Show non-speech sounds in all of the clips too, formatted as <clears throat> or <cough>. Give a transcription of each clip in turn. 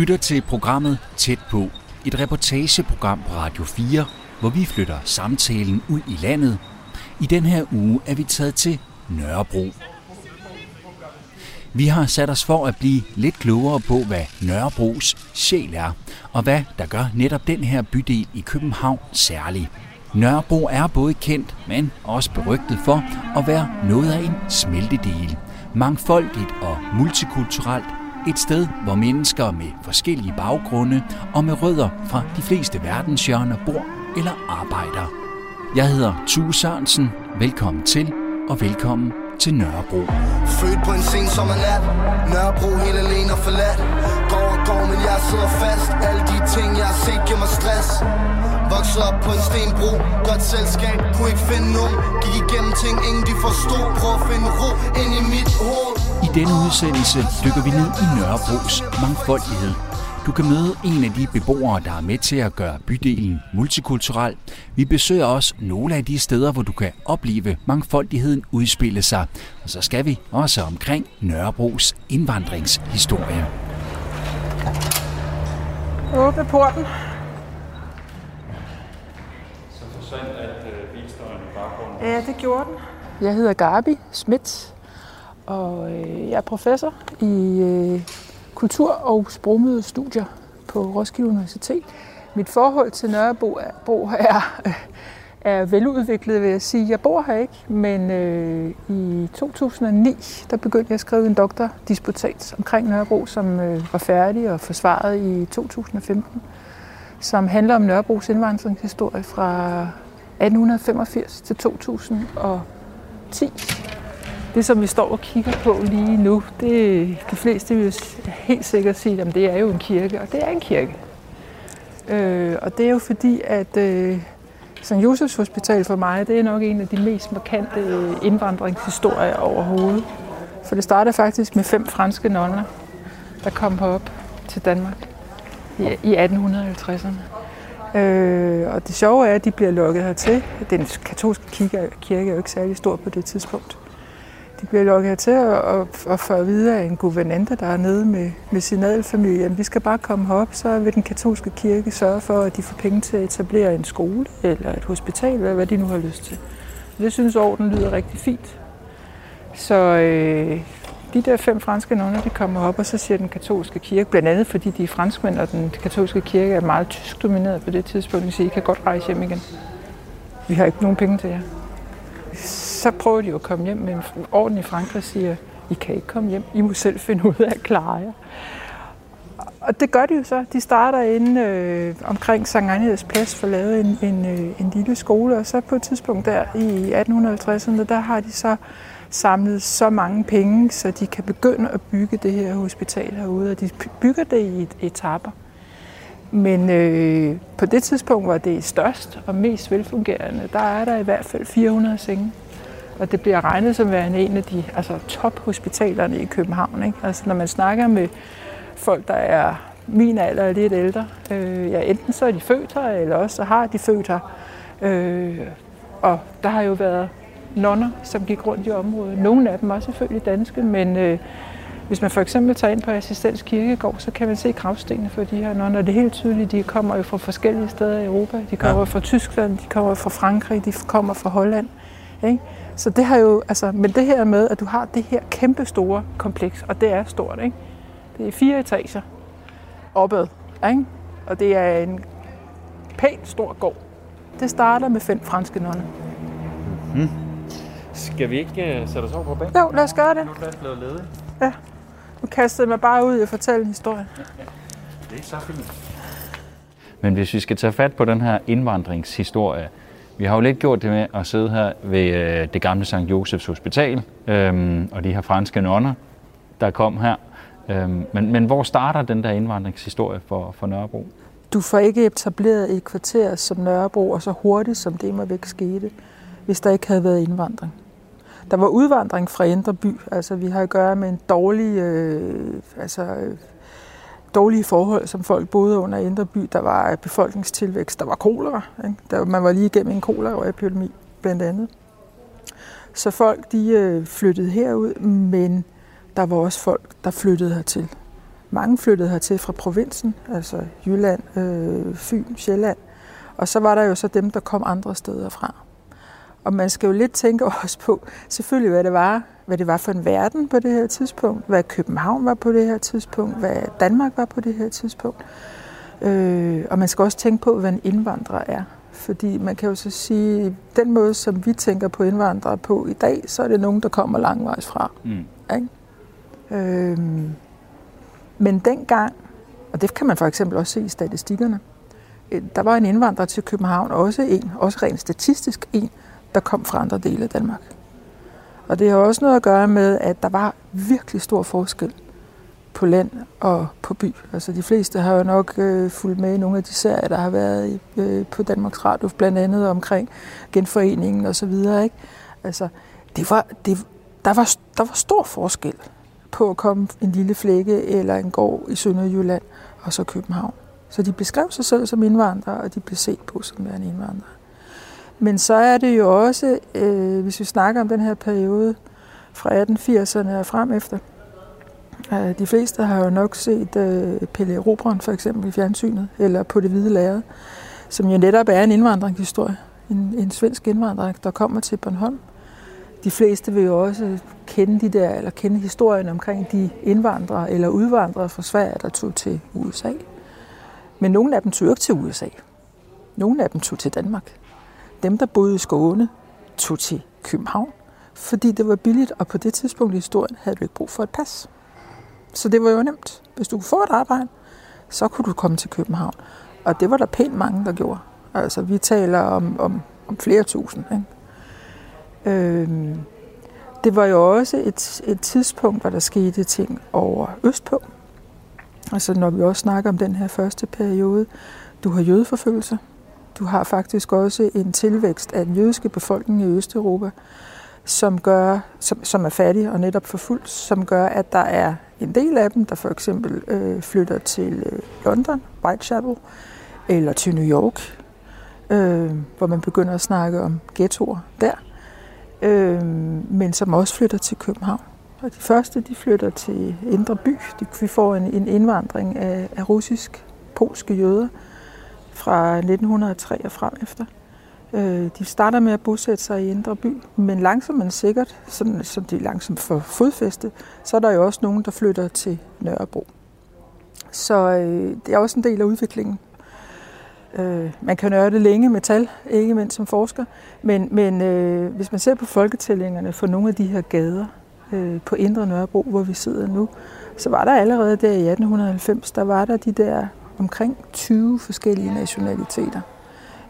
lytter til programmet Tæt på, et reportageprogram på Radio 4, hvor vi flytter samtalen ud i landet. I den her uge er vi taget til Nørrebro. Vi har sat os for at blive lidt klogere på, hvad Nørrebros sjæl er, og hvad der gør netop den her bydel i København særlig. Nørrebro er både kendt, men også berygtet for at være noget af en smeltedel. Mangfoldigt og multikulturelt. Et sted, hvor mennesker med forskellige baggrunde og med rødder fra de fleste verdenshjørner bor eller arbejder. Jeg hedder Tue Sørensen. Velkommen til, og velkommen til Nørrebro. Født på en sen sommernat Nørrebro helt alene og forladt. Går og går, men jeg sidder fast. Alle de ting, jeg har set, giver mig stress. Vokset op på en stenbro. Godt selskab, kunne ikke finde nogen Gik igennem ting, ingen de forstod. Prøv at finde ro ind i mit hoved denne udsendelse dykker vi ned i Nørrebros mangfoldighed. Du kan møde en af de beboere, der er med til at gøre bydelen multikulturel. Vi besøger også nogle af de steder, hvor du kan opleve mangfoldigheden udspille sig. Og så skal vi også omkring Nørrebros indvandringshistorie. Åbne porten. Så forsvandt alt øh, bilstøjen i baggrunden. Ja, det gjorde den. Jeg hedder Gabi Schmidt, og øh, jeg er professor i øh, kultur- og sprogmødestudier på Roskilde Universitet. Mit forhold til Nørrebro er, Bro er, <laughs> er veludviklet, vil jeg sige. Jeg bor her ikke, men øh, i 2009 der begyndte jeg at skrive en doktordisputat omkring Nørrebro, som øh, var færdig og forsvaret i 2015, som handler om Nørrebros indvandringshistorie fra 1885 til 2010. Det, som vi står og kigger på lige nu, det de fleste vil helt sikkert sige, at det er jo en kirke, og det er en kirke. Øh, og det er jo fordi, at øh, St. Josefs Hospital for mig, det er nok en af de mest markante øh, indvandringshistorier overhovedet. For det startede faktisk med fem franske nonner, der kom herop til Danmark i, i 1850'erne. Øh, og det sjove er, at de bliver lukket hertil. Den katolske kirke, kirke er jo ikke særlig stor på det tidspunkt. De bliver lukket til og, og, få får at vide af en guvernante, der er nede med, med sin adelfamilie, at vi skal bare komme herop, så vil den katolske kirke sørge for, at de får penge til at etablere en skole eller et hospital, eller hvad de nu har lyst til. Det synes orden lyder rigtig fint. Så øh, de der fem franske nonner, de kommer op, og så siger den katolske kirke, blandt andet fordi de er franskmænd, og den katolske kirke er meget tysk domineret på det tidspunkt, de siger, I kan godt rejse hjem igen. Vi har ikke nogen penge til jer så prøver de jo at komme hjem, men orden i Frankrig siger, I kan ikke komme hjem, I må selv finde ud af at klare jer. Og det gør de jo så. De starter inde øh, omkring Sankt Ejnigheds Plads for at lave en, en, øh, en lille skole, og så på et tidspunkt der i 1850'erne, der har de så samlet så mange penge, så de kan begynde at bygge det her hospital herude, og de bygger det i et etapper. Men øh, på det tidspunkt, hvor det er størst og mest velfungerende, der er der i hvert fald 400 senge. Og det bliver regnet som værende en af de altså, tophospitalerne i København. Ikke? Altså, når man snakker med folk, der er min alder eller lidt ældre, øh, ja, enten så er de født her, eller også så har de født her. Øh, og der har jo været nonner, som gik rundt i området. Nogle af dem også selvfølgelig danske, men øh, hvis man for eksempel tager ind på Assistens Kirkegård, så kan man se gravstenene for de her nonner. Det er helt tydeligt, de kommer jo fra forskellige steder i Europa. De kommer ja. fra Tyskland, de kommer fra Frankrig, de kommer fra Holland. Ikke? Så det har jo, altså, men det her med, at du har det her kæmpe store kompleks, og det er stort, ikke? Det er fire etager opad, ikke? Og det er en pænt stor gård. Det starter med fem franske nonner. Mm. Skal vi ikke uh, sætte os over på banen? Jo, lad os gøre det. Nu er plads blevet ledig. Ja. Nu kastede mig bare ud og fortælle en historie. Det er så fint. Men hvis vi skal tage fat på den her indvandringshistorie, vi har jo lidt gjort det med at sidde her ved øh, det gamle St. Josefs Hospital, øhm, og de her franske nonner, der kom her. Øhm, men, men hvor starter den der indvandringshistorie for, for Nørrebro? Du får ikke etableret et kvarter som Nørrebro, og så hurtigt som det må væk skete, hvis der ikke havde været indvandring. Der var udvandring fra Indre By. Altså, vi har at gøre med en dårlig, øh, altså, dårlige forhold, som folk boede under i Indre By. Der var befolkningstilvækst, der var kolera. Ikke? Der, man var lige igennem en koleraepidemi, blandt andet. Så folk de øh, flyttede herud, men der var også folk, der flyttede hertil. mange flyttede hertil fra provinsen, altså Jylland, øh, Fyn, Sjælland. Og så var der jo så dem, der kom andre steder fra. Og man skal jo lidt tænke <laughs> også på, selvfølgelig hvad det var, hvad det var for en verden på det her tidspunkt, hvad København var på det her tidspunkt, hvad Danmark var på det her tidspunkt. Øh, og man skal også tænke på, hvad en indvandrer er. Fordi man kan jo så sige, den måde, som vi tænker på indvandrere på i dag, så er det nogen, der kommer langvejs fra. Mm. Ikke? Øh, men dengang, og det kan man for eksempel også se i statistikkerne, øh, der var en indvandrer til København, også en, også rent statistisk en, der kom fra andre dele af Danmark. Og det har også noget at gøre med, at der var virkelig stor forskel på land og på by. Altså de fleste har jo nok øh, fulgt med i nogle af de serier, der har været øh, på Danmarks Radio, blandt andet omkring genforeningen og så videre. Ikke? Altså, det var, det, der, var, der var stor forskel på at komme en lille flække eller en gård i Sønderjylland og så København. Så de beskrev sig selv som indvandrere, og de blev set på som værende indvandrere. Men så er det jo også, øh, hvis vi snakker om den her periode fra 1880'erne og frem efter, øh, de fleste har jo nok set øh, Pelle Robron for eksempel i fjernsynet, eller på det hvide lærred, som jo netop er en indvandringshistorie. En, en svensk indvandrer, der kommer til Bornholm. De fleste vil jo også kende de der, eller kende historien omkring de indvandrere eller udvandrere fra Sverige, der tog til USA. Men nogle af dem tog ikke til USA. Nogle af dem tog til Danmark dem, der boede i Skåne, tog til København, fordi det var billigt, og på det tidspunkt i historien havde du ikke brug for et pas. Så det var jo nemt. Hvis du kunne få et arbejde, så kunne du komme til København. Og det var der pænt mange, der gjorde. Altså, vi taler om, om, om flere tusind. Ikke? Øhm, det var jo også et, et tidspunkt, hvor der skete ting over Østpå. Altså, når vi også snakker om den her første periode. Du har jødeforfølgelse. Du har faktisk også en tilvækst af den jødiske befolkning i Østeuropa, som, gør, som, som er fattig og netop forfulgt, som gør, at der er en del af dem, der for eksempel øh, flytter til øh, London, Whitechapel, eller til New York, øh, hvor man begynder at snakke om ghettoer der, øh, men som også flytter til København. Og de første, de flytter til Indre By. De, vi får en, en indvandring af, af russisk-polske jøder, fra 1903 og frem efter. Øh, de starter med at bosætte sig i Indre By, men langsomt men sikkert, sådan, som de langsomt får fodfæste, så er der jo også nogen, der flytter til Nørrebro. Så øh, det er også en del af udviklingen. Øh, man kan nørde længe med tal, ikke mindst som forsker, men, men øh, hvis man ser på folketællingerne for nogle af de her gader øh, på Indre Nørrebro, hvor vi sidder nu, så var der allerede der i 1890, der var der de der omkring 20 forskellige nationaliteter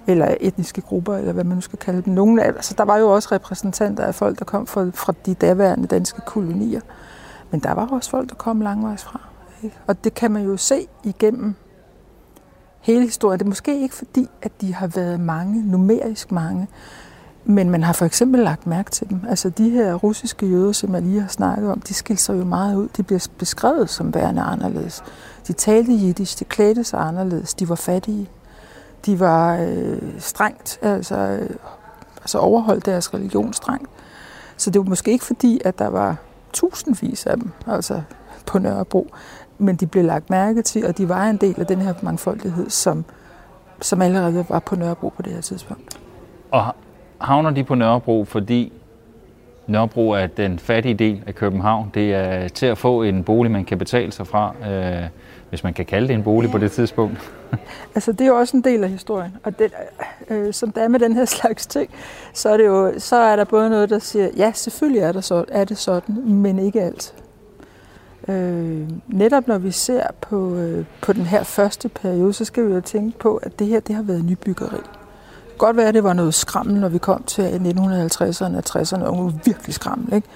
eller etniske grupper, eller hvad man nu skal kalde dem. Nogle, altså, der var jo også repræsentanter af folk, der kom fra, fra de daværende danske kolonier. Men der var også folk, der kom langvejs fra. Ikke? Og det kan man jo se igennem hele historien. Det er måske ikke fordi, at de har været mange, numerisk mange, men man har for eksempel lagt mærke til dem. Altså de her russiske jøder, som jeg lige har snakket om, de skilte sig jo meget ud. De bliver beskrevet som værende anderledes. De talte jiddisch, de klædte sig anderledes, de var fattige. De var øh, strengt, altså, øh, altså overholdt deres religion strengt. Så det var måske ikke fordi, at der var tusindvis af dem altså på Nørrebro, men de blev lagt mærke til, og de var en del af den her mangfoldighed, som, som allerede var på Nørrebro på det her tidspunkt. Og havner de på Nørrebro, fordi Nørrebro er den fattige del af København. Det er til at få en bolig, man kan betale sig fra, øh, hvis man kan kalde det en bolig ja. på det tidspunkt. <laughs> altså det er jo også en del af historien, og det, øh, som der er med den her <laughs> slags ting, så er, det jo, så er der både noget, der siger, ja, selvfølgelig er, der så, er det sådan, men ikke alt. Øh, netop når vi ser på, øh, på den her første periode, så skal vi jo tænke på, at det her det har været nybyggeri godt være, at det var noget skræmmende, når vi kom til 1950'erne og 60'erne, og virkelig skræmmende. Ikke?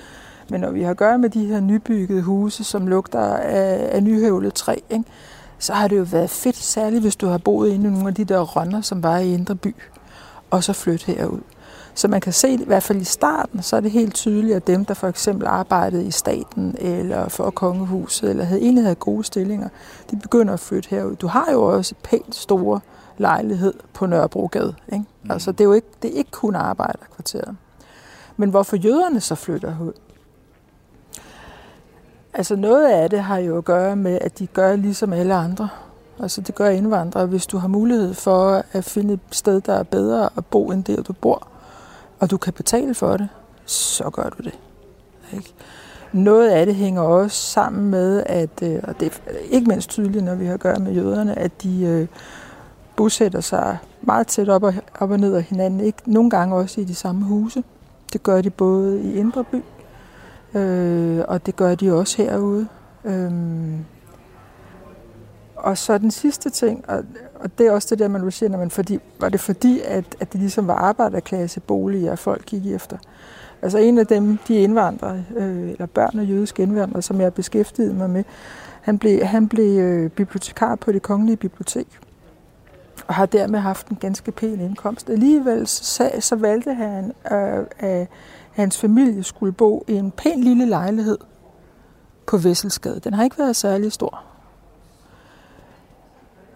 Men når vi har at gøre med de her nybyggede huse, som lugter af, af nyhøvlet træ, ikke? så har det jo været fedt, særligt hvis du har boet inde i nogle af de der rønner, som var i Indre By, og så flytte herud. Så man kan se, i hvert fald i starten, så er det helt tydeligt, at dem, der for eksempel arbejdede i staten eller for kongehuset, eller havde egentlig havde gode stillinger, de begynder at flytte herud. Du har jo også pænt store lejlighed på Nørrebrogade. Ikke? Mm. Altså, det er jo ikke, det er ikke kun arbejderkvarteret. Men hvorfor jøderne så flytter? Altså noget af det har jo at gøre med, at de gør ligesom alle andre. Altså det gør indvandrere. Hvis du har mulighed for at finde et sted, der er bedre at bo end der, du bor, og du kan betale for det, så gør du det. Ikke? Noget af det hænger også sammen med, at, øh, og det er ikke mindst tydeligt, når vi har at gøre med jøderne, at de øh, bosætter sig meget tæt op og, op og ned af hinanden. Ikke? Nogle gange også i de samme huse. Det gør de både i Indre By, øh, og det gør de også herude. Øhm, og så den sidste ting, og, og det er også det der, man vil sige, når man fordi, var det fordi, at, at det ligesom var arbejderklasse boliger, folk gik efter. Altså en af dem, de indvandrere, øh, eller børn af jødiske indvandrere, som jeg beskæftigede mig med, han blev, han blev øh, bibliotekar på det kongelige bibliotek og har dermed haft en ganske pæn indkomst. Alligevel så, så valgte han, øh, at hans familie skulle bo i en pæn lille lejlighed på Vesselsgade. Den har ikke været særlig stor.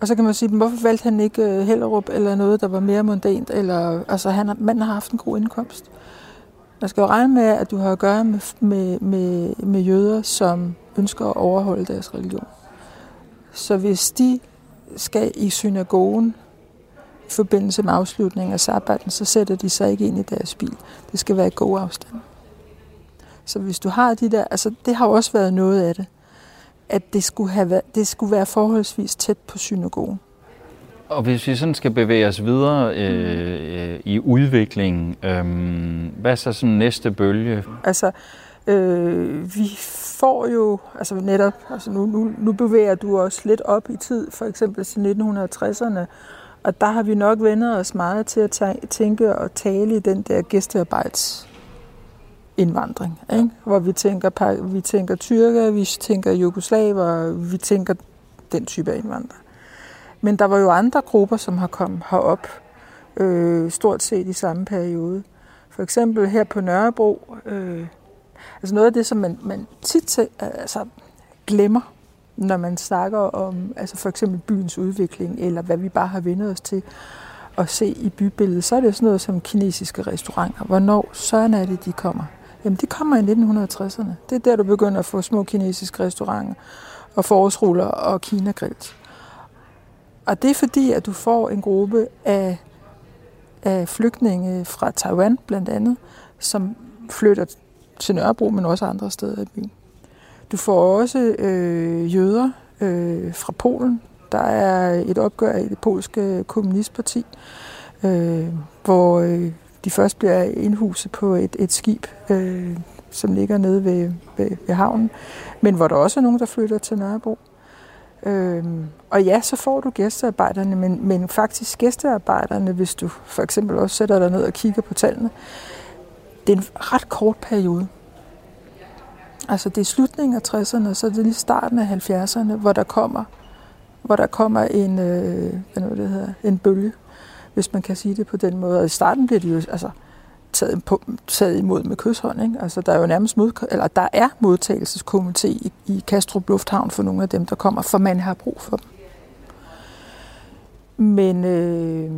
Og så kan man sige, hvorfor valgte han ikke øh, Hellerup eller noget, der var mere mundant? Eller, altså, han, manden har haft en god indkomst. Man skal jo regne med, at du har at gøre med, med, med, med jøder, som ønsker at overholde deres religion. Så hvis de skal i synagogen i forbindelse med afslutningen af sabbaten, så sætter de sig ikke ind i deres bil. Det skal være i god afstand. Så hvis du har de der, altså det har også været noget af det, at det skulle, have været, det skulle være forholdsvis tæt på synagogen. Og hvis vi sådan skal bevæge os videre øh, øh, i udviklingen, øh, hvad er så sådan næste bølge? Altså, øh, vi får jo, altså netop, altså nu, nu, nu bevæger du os lidt op i tid, for eksempel til 1960'erne, og der har vi nok vendt os meget til at tænke og tale i den der gæstearbejds indvandring, ikke? hvor vi tænker, vi tænker tyrker, vi tænker jugoslaver, vi tænker den type af indvandrere. Men der var jo andre grupper, som har kommet herop, øh, stort set i samme periode. For eksempel her på Nørrebro, øh, altså noget af det, som man, man tit altså, glemmer, når man snakker om altså for eksempel byens udvikling, eller hvad vi bare har vendt os til at se i bybilledet, så er det sådan noget som kinesiske restauranter. Hvornår søren er det, de kommer? Jamen, de kommer i 1960'erne. Det er der, du begynder at få små kinesiske restauranter og forårsruller og kinagrills. Og det er fordi, at du får en gruppe af, af flygtninge fra Taiwan blandt andet, som flytter til Nørrebro, men også andre steder i byen. Du får også øh, jøder øh, fra Polen. Der er et opgør i det polske øh, kommunistparti, øh, hvor øh, de først bliver indhuset på et, et skib, øh, som ligger nede ved, ved, ved havnen, men hvor der også er nogen, der flytter til Nørrebro. Øhm, og ja, så får du gæstearbejderne, men, men faktisk gæstearbejderne, hvis du for eksempel også sætter dig ned og kigger på tallene, det er en ret kort periode. Altså det er slutningen af 60'erne, så er det lige starten af 70'erne, hvor der kommer, hvor der kommer en, øh, hvad nu det hedder, en bølge, hvis man kan sige det på den måde. Og i starten bliver det jo altså, taget, på, taget imod med kysshånd. Ikke? Altså, der er jo nærmest mod, eller der er modtagelseskomité i, i Kastrup Lufthavn for nogle af dem, der kommer, for man har brug for dem. Men øh,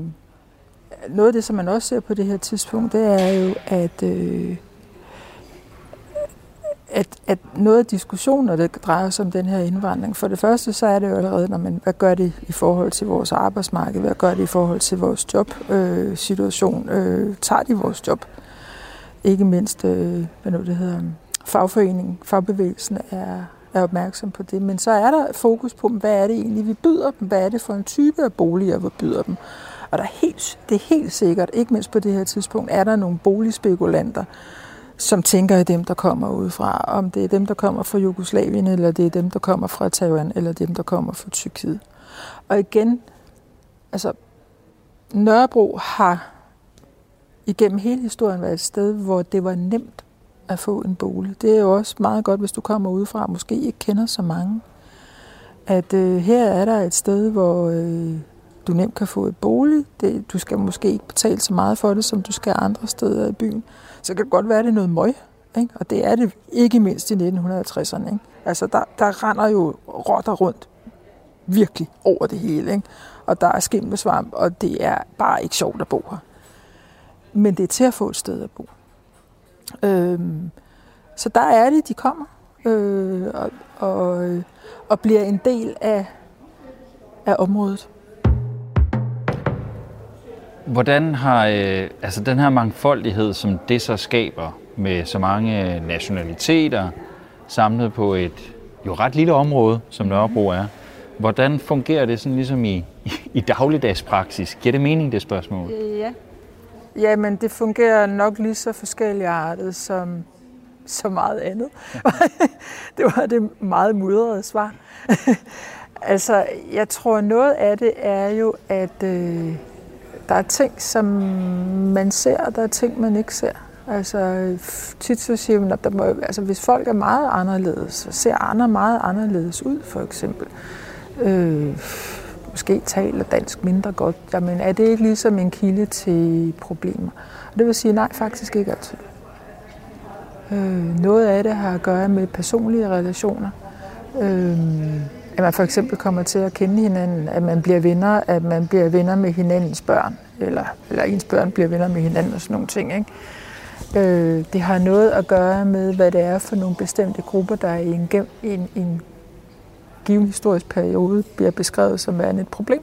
noget af det, som man også ser på det her tidspunkt, det er jo, at øh, at, at noget af diskussionen, der drejer sig om den her indvandring, for det første, så er det jo allerede, når man, hvad gør det i forhold til vores arbejdsmarked, hvad gør det i forhold til vores jobsituation, øh, øh, tager de vores job? Ikke mindst, øh, hvad nu det hedder, fagforeningen, fagbevægelsen er, er opmærksom på det. Men så er der fokus på, hvad er det egentlig, vi byder dem? Hvad er det for en type af boliger, vi byder dem? Og der er helt, det er helt sikkert, ikke mindst på det her tidspunkt, er der nogle boligspekulanter, som tænker i dem, der kommer udefra. Om det er dem, der kommer fra Jugoslavien, eller det er dem, der kommer fra Taiwan, eller dem, der kommer fra Tyrkiet. Og igen, altså, Nørrebro har igennem hele historien været et sted, hvor det var nemt at få en bolig. Det er jo også meget godt, hvis du kommer udefra og måske ikke kender så mange. At øh, her er der et sted, hvor øh, du nemt kan få et bolig. Det, du skal måske ikke betale så meget for det, som du skal andre steder i byen så kan det godt være, at det er noget møg. Ikke? Og det er det ikke mindst i 1950'erne. Ikke? Altså, der, der render jo rotter rundt virkelig over det hele. Ikke? Og der er skimmelsvamp, og det er bare ikke sjovt at bo her. Men det er til at få et sted at bo. Øhm, så der er det, de kommer. øh, og, og, og bliver en del af, af området. Hvordan har øh, altså den her mangfoldighed, som det så skaber med så mange nationaliteter samlet på et jo ret lille område, som Nørrebro er, hvordan fungerer det sådan ligesom i, i dagligdags praksis? Giver det mening, det spørgsmål? Ja. Jamen, det fungerer nok lige så forskellige artet som så meget andet. <laughs> det var det meget mudrede svar. <laughs> altså, jeg tror, noget af det er jo, at øh, der er ting, som man ser, og der er ting, man ikke ser. Altså, tit så siger man, at der må, altså, hvis folk er meget anderledes, så ser andre meget anderledes ud, for eksempel. Øh, måske taler dansk mindre godt, jamen er det ikke ligesom en kilde til problemer? Og det vil sige, nej, faktisk ikke altid. Øh, noget af det har at gøre med personlige relationer. Øh, at man for eksempel kommer til at kende hinanden, at man bliver venner, at man bliver venner med hinandens børn, eller, eller ens børn bliver venner med hinanden og sådan nogle ting. Ikke? Øh, det har noget at gøre med, hvad det er for nogle bestemte grupper, der i en, en, en given historisk periode bliver beskrevet som værende et problem.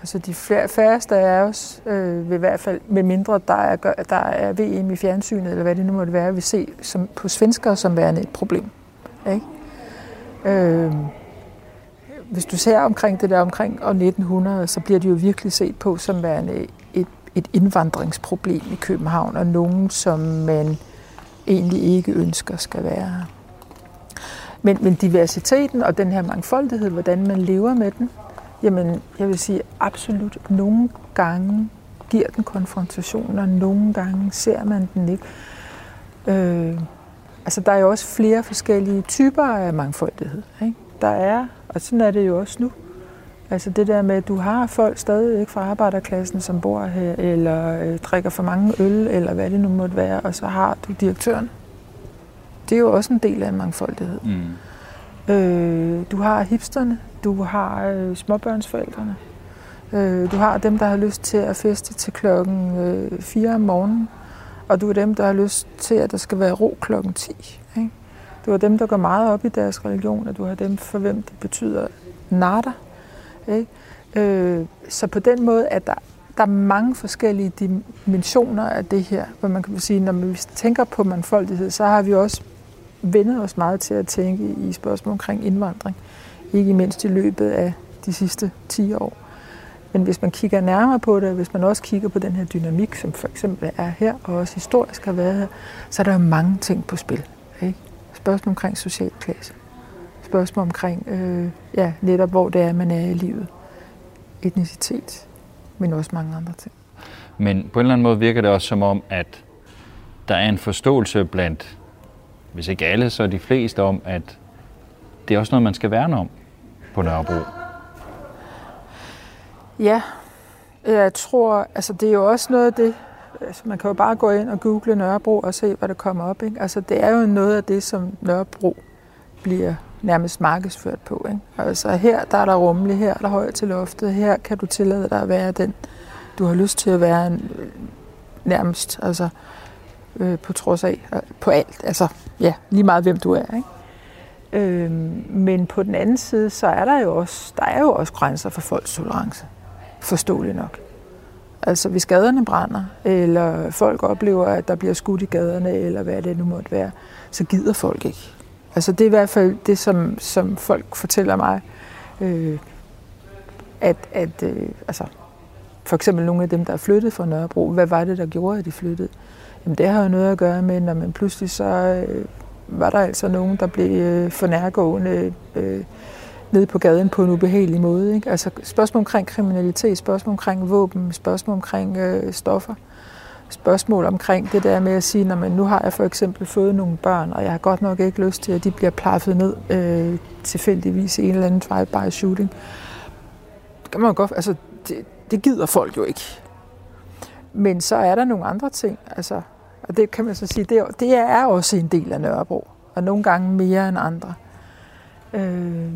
Altså de færreste af os øh, vil i hvert fald, med mindre der er, der er VM i fjernsynet, eller hvad det nu måtte være, vil se som, på svenskere som værende et problem. Ikke? Øh, hvis du ser omkring det der omkring år 1900, så bliver det jo virkelig set på som værende et, et indvandringsproblem i København, og nogen, som man egentlig ikke ønsker skal være her. Men, men diversiteten og den her mangfoldighed, hvordan man lever med den, jamen jeg vil sige absolut, nogle gange giver den konfrontationer, nogle gange ser man den ikke. Øh, altså der er jo også flere forskellige typer af mangfoldighed. Ikke? Der er, og sådan er det jo også nu, Altså det der med, at du har folk stadig ikke fra arbejderklassen, som bor her, eller øh, drikker for mange øl, eller hvad det nu måtte være, og så har du direktøren. Det er jo også en del af en mangfoldighed. Mm. Øh, du har hipsterne, du har øh, småbørnsforældrene, øh, du har dem, der har lyst til at feste til klokken øh, 4 om morgenen, og du er dem, der har lyst til, at der skal være ro klokken 10. Ikke? Du er dem, der går meget op i deres religion, og du har dem, for hvem det betyder nada. Ikke? Øh, så på den måde at der, der er mange forskellige dimensioner af det her, hvor man kan sige, når vi tænker på mangfoldighed, så har vi også vendet os meget til at tænke i spørgsmål omkring indvandring. Ikke mindst i løbet af de sidste 10 år. Men hvis man kigger nærmere på det, hvis man også kigger på den her dynamik, som for eksempel er her, og også historisk har været her, så er der jo mange ting på spil. Ikke? Spørgsmål omkring social klasse. Spørgsmål omkring, øh, ja, netop hvor det er, man er i livet. Etnicitet, men også mange andre ting. Men på en eller anden måde virker det også som om, at der er en forståelse blandt, hvis ikke alle, så de fleste om, at det er også noget, man skal værne om på Nørrebro. Ja, jeg tror, altså det er jo også noget af det, altså man kan jo bare gå ind og google Nørrebro og se, hvad der kommer op. Ikke? Altså det er jo noget af det, som Nørrebro bliver nærmest markedsført på. Ikke? Altså her der er der rummelig, her er der højt til loftet, her kan du tillade dig at være den, du har lyst til at være en, øh, nærmest, altså øh, på trods af, øh, på alt, altså ja, lige meget hvem du er. Ikke? Øh, men på den anden side, så er der jo også, der er jo også grænser for folks tolerance. Forståeligt nok. Altså hvis gaderne brænder, eller folk oplever, at der bliver skudt i gaderne, eller hvad det nu måtte være, så gider folk ikke. Altså det er i hvert fald det, som, som folk fortæller mig, øh, at, at øh, altså, for eksempel nogle af dem, der er flyttet fra Nørrebro, hvad var det, der gjorde, at de flyttede? Jamen det har jo noget at gøre med, når man pludselig så øh, var der altså nogen, der blev øh, fornærgående, øh, nede på gaden på en ubehagelig måde. Ikke? Altså spørgsmål omkring kriminalitet, spørgsmål omkring våben, spørgsmål omkring øh, stoffer, spørgsmål omkring det der med at sige, når man nu har jeg for eksempel fået nogle børn, og jeg har godt nok ikke lyst til, at de bliver plaffet ned øh, tilfældigvis i en eller anden drive-by shooting. Det kan man godt, altså det, det gider folk jo ikke. Men så er der nogle andre ting, altså og det kan man så sige, det det er også en del af Nørrebro, og nogle gange mere end andre. Øh,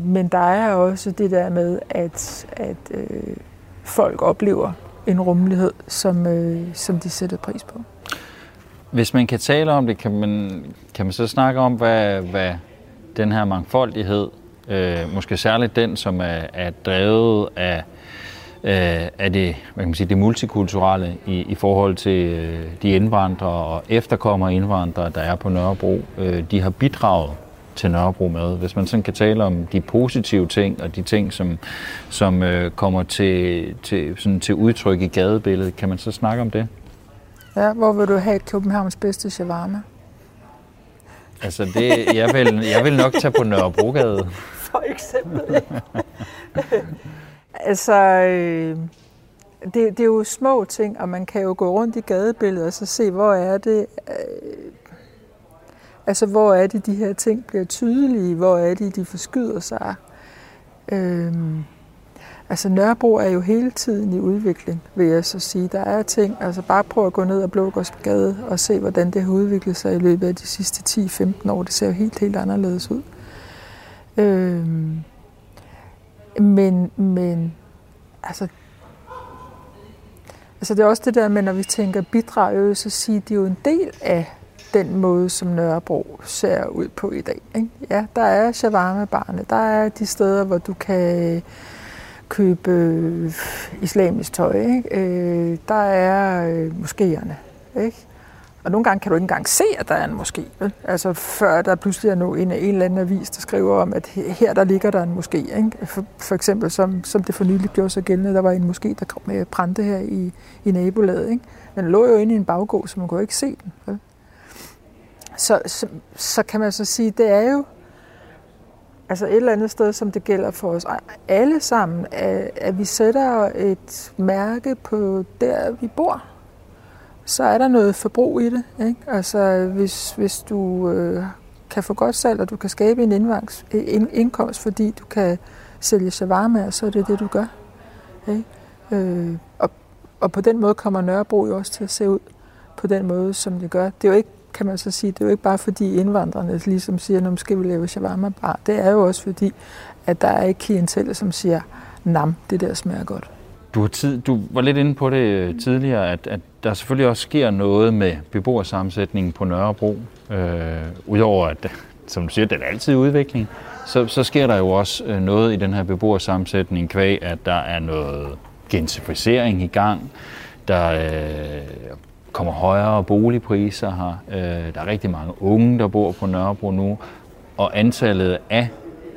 men der er også det der med, at, at øh, folk oplever en rummelighed, som, øh, som de sætter pris på. Hvis man kan tale om det, kan man, kan man så snakke om, hvad, hvad den her mangfoldighed, øh, måske særligt den, som er, er drevet af, øh, af det, hvad kan man sige, det multikulturelle i, i forhold til øh, de indvandrere og efterkommere indvandrere, der er på Nørrebro, øh, de har bidraget til Nørrebro med. Hvis man sådan kan tale om de positive ting og de ting, som, som øh, kommer til, til, sådan til udtryk i gadebilledet, kan man så snakke om det? Ja, hvor vil du have Københavns bedste shawarma? Altså, det, jeg, vil, jeg vil nok tage på Nørrebrogade. <laughs> For eksempel. <laughs> altså, øh, det, det er jo små ting, og man kan jo gå rundt i gadebilledet og så se, hvor er det... Øh, altså, hvor er det, de her ting bliver tydelige? Hvor er det, de forskyder sig? Øhm, Altså Nørrebro er jo hele tiden i udvikling, vil jeg så sige. Der er ting, altså bare prøv at gå ned ad Blågårdsgade og se, hvordan det har udviklet sig i løbet af de sidste 10-15 år. Det ser jo helt, helt anderledes ud. Øhm, men, men altså, altså det er også det der med, når vi tænker bidrag, så siger de jo en del af den måde, som Nørrebro ser ud på i dag. Ikke? Ja, der er shawarma-barne, der er de steder, hvor du kan købe øh, islamisk tøj. Ikke? Øh, der er øh, moskéerne. Ikke? Og nogle gange kan du ikke engang se, at der er en moské. Vel? Altså før der pludselig er en, en eller anden avis, der skriver om, at her der ligger der en moské. Ikke? For, for eksempel, som, som det for nylig gjorde sig gældende, der var en moské, der kom med brændte her i, i nabolaget. Ikke? Men den lå jo inde i en baggård, så man kunne ikke se den. Vel? Så, så, så kan man så sige, det er jo Altså et eller andet sted, som det gælder for os alle sammen, at, at vi sætter et mærke på der, vi bor. Så er der noget forbrug i det. Ikke? Altså hvis, hvis du øh, kan få godt salg, og du kan skabe en indvangs, en indkomst, fordi du kan sælge shawarma, så er det det, du gør. Ikke? Øh, og, og på den måde kommer Nørrebro jo også til at se ud på den måde, som det gør. Det er jo ikke kan man så sige, det er jo ikke bare fordi indvandrerne ligesom siger, nu skal vi lave shawarma bar. Det er jo også fordi, at der er et klientel, som siger, nam, det der smager godt. Du, har tid, du var lidt inde på det øh, tidligere, at, at der selvfølgelig også sker noget med beboersammensætningen på Nørrebro. Øh, Udover at, som du siger, det er altid udvikling, så, så sker der jo også øh, noget i den her beboersammensætning kvæg, at der er noget gentrificering i gang. Der øh, kommer højere boligpriser her. Øh, der er rigtig mange unge, der bor på Nørrebro nu, og antallet af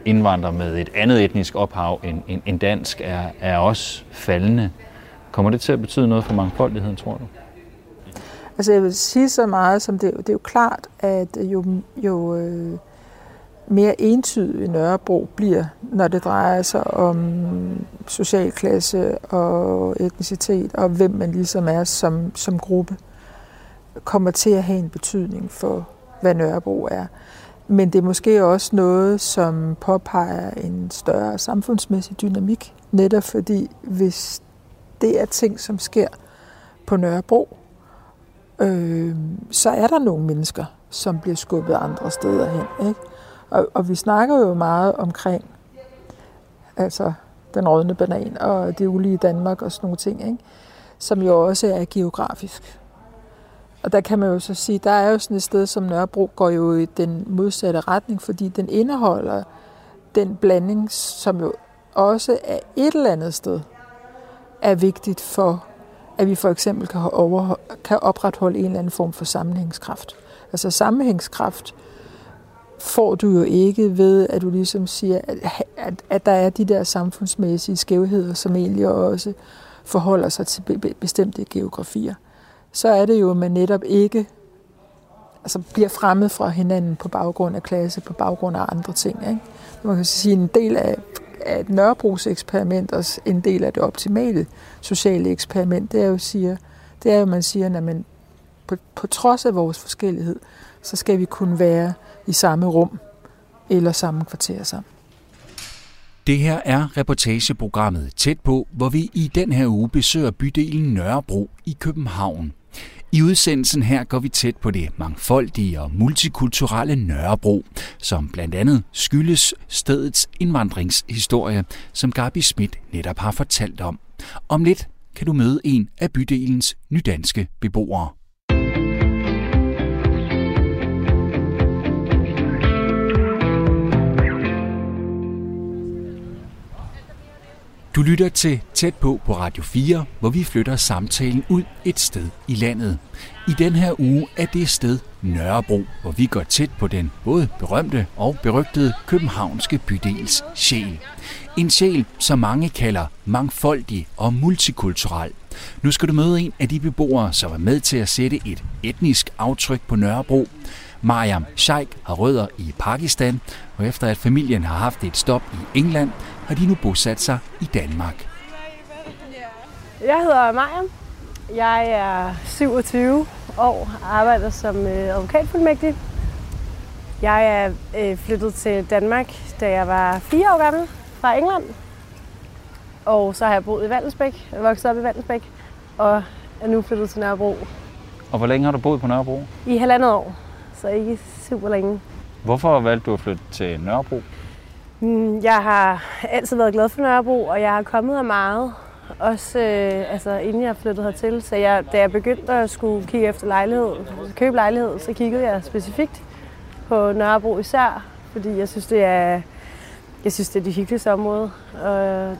indvandrere med et andet etnisk ophav end, end, end dansk er, er også faldende. Kommer det til at betyde noget for mangfoldigheden, tror du? Altså jeg vil sige så meget, som det, det er jo klart, at jo, jo øh, mere entydig Nørrebro bliver, når det drejer sig om social klasse og etnicitet, og hvem man ligesom er som, som gruppe, kommer til at have en betydning for, hvad Nørrebro er. Men det er måske også noget, som påpeger en større samfundsmæssig dynamik, netop fordi hvis det er ting, som sker på Nørrebro, øh, så er der nogle mennesker, som bliver skubbet andre steder hen. Ikke? Og, og vi snakker jo meget omkring altså den rådne banan og det ulige Danmark og sådan nogle ting, ikke? som jo også er geografisk. Og der kan man jo så sige, der er jo sådan et sted som Nørrebro går jo i den modsatte retning, fordi den indeholder den blanding, som jo også er et eller andet sted er vigtigt for, at vi for eksempel kan, overho- kan opretholde en eller anden form for sammenhængskraft. Altså sammenhængskraft får du jo ikke ved, at du ligesom siger, at, at, at der er de der samfundsmæssige skævheder, som egentlig også forholder sig til bestemte geografier. Så er det jo, at man netop ikke altså bliver fremmed fra hinanden på baggrund af klasse, på baggrund af andre ting. Ikke? Man kan sige, en del af, af Nørrebros eksperiment, og en del af det optimale sociale eksperiment, det er jo, siger, det er jo man siger, at man på, på trods af vores forskellighed, så skal vi kunne være i samme rum eller samme kvarter sammen. Det her er reportageprogrammet Tæt på, hvor vi i den her uge besøger bydelen Nørrebro i København. I udsendelsen her går vi tæt på det mangfoldige og multikulturelle Nørrebro, som blandt andet skyldes stedets indvandringshistorie, som Gabi Schmidt netop har fortalt om. Om lidt kan du møde en af bydelens nydanske beboere. Du lytter til Tæt på på Radio 4, hvor vi flytter samtalen ud et sted i landet. I den her uge er det sted Nørrebro, hvor vi går tæt på den både berømte og berygtede københavnske bydels sjæl. En sjæl, som mange kalder mangfoldig og multikulturel. Nu skal du møde en af de beboere, som var med til at sætte et etnisk aftryk på Nørrebro. Mariam Sheikh har rødder i Pakistan, og efter at familien har haft et stop i England, har de nu bosat sig i Danmark. Jeg hedder Mariam. Jeg er 27 år og arbejder som øh, advokatfuldmægtig. Jeg er øh, flyttet til Danmark, da jeg var fire år gammel fra England. Og så har jeg boet i Valdensbæk, vokset op i Valdensbæk, og er nu flyttet til Nørrebro Og hvor længe har du boet på Nørrebro? i halvandet år, så ikke super længe. Hvorfor valgte du at flytte til Nørrebro? Mm, Jeg har altid været glad for Nørrebro, og jeg har kommet her meget. Også øh, altså, inden jeg flyttede hertil. Så jeg, da jeg begyndte at skulle kigge efter lejlighed, købe lejlighed, så kiggede jeg specifikt på Nørrebro især. Fordi jeg synes, det er, jeg synes, det er det hyggeligste område. Og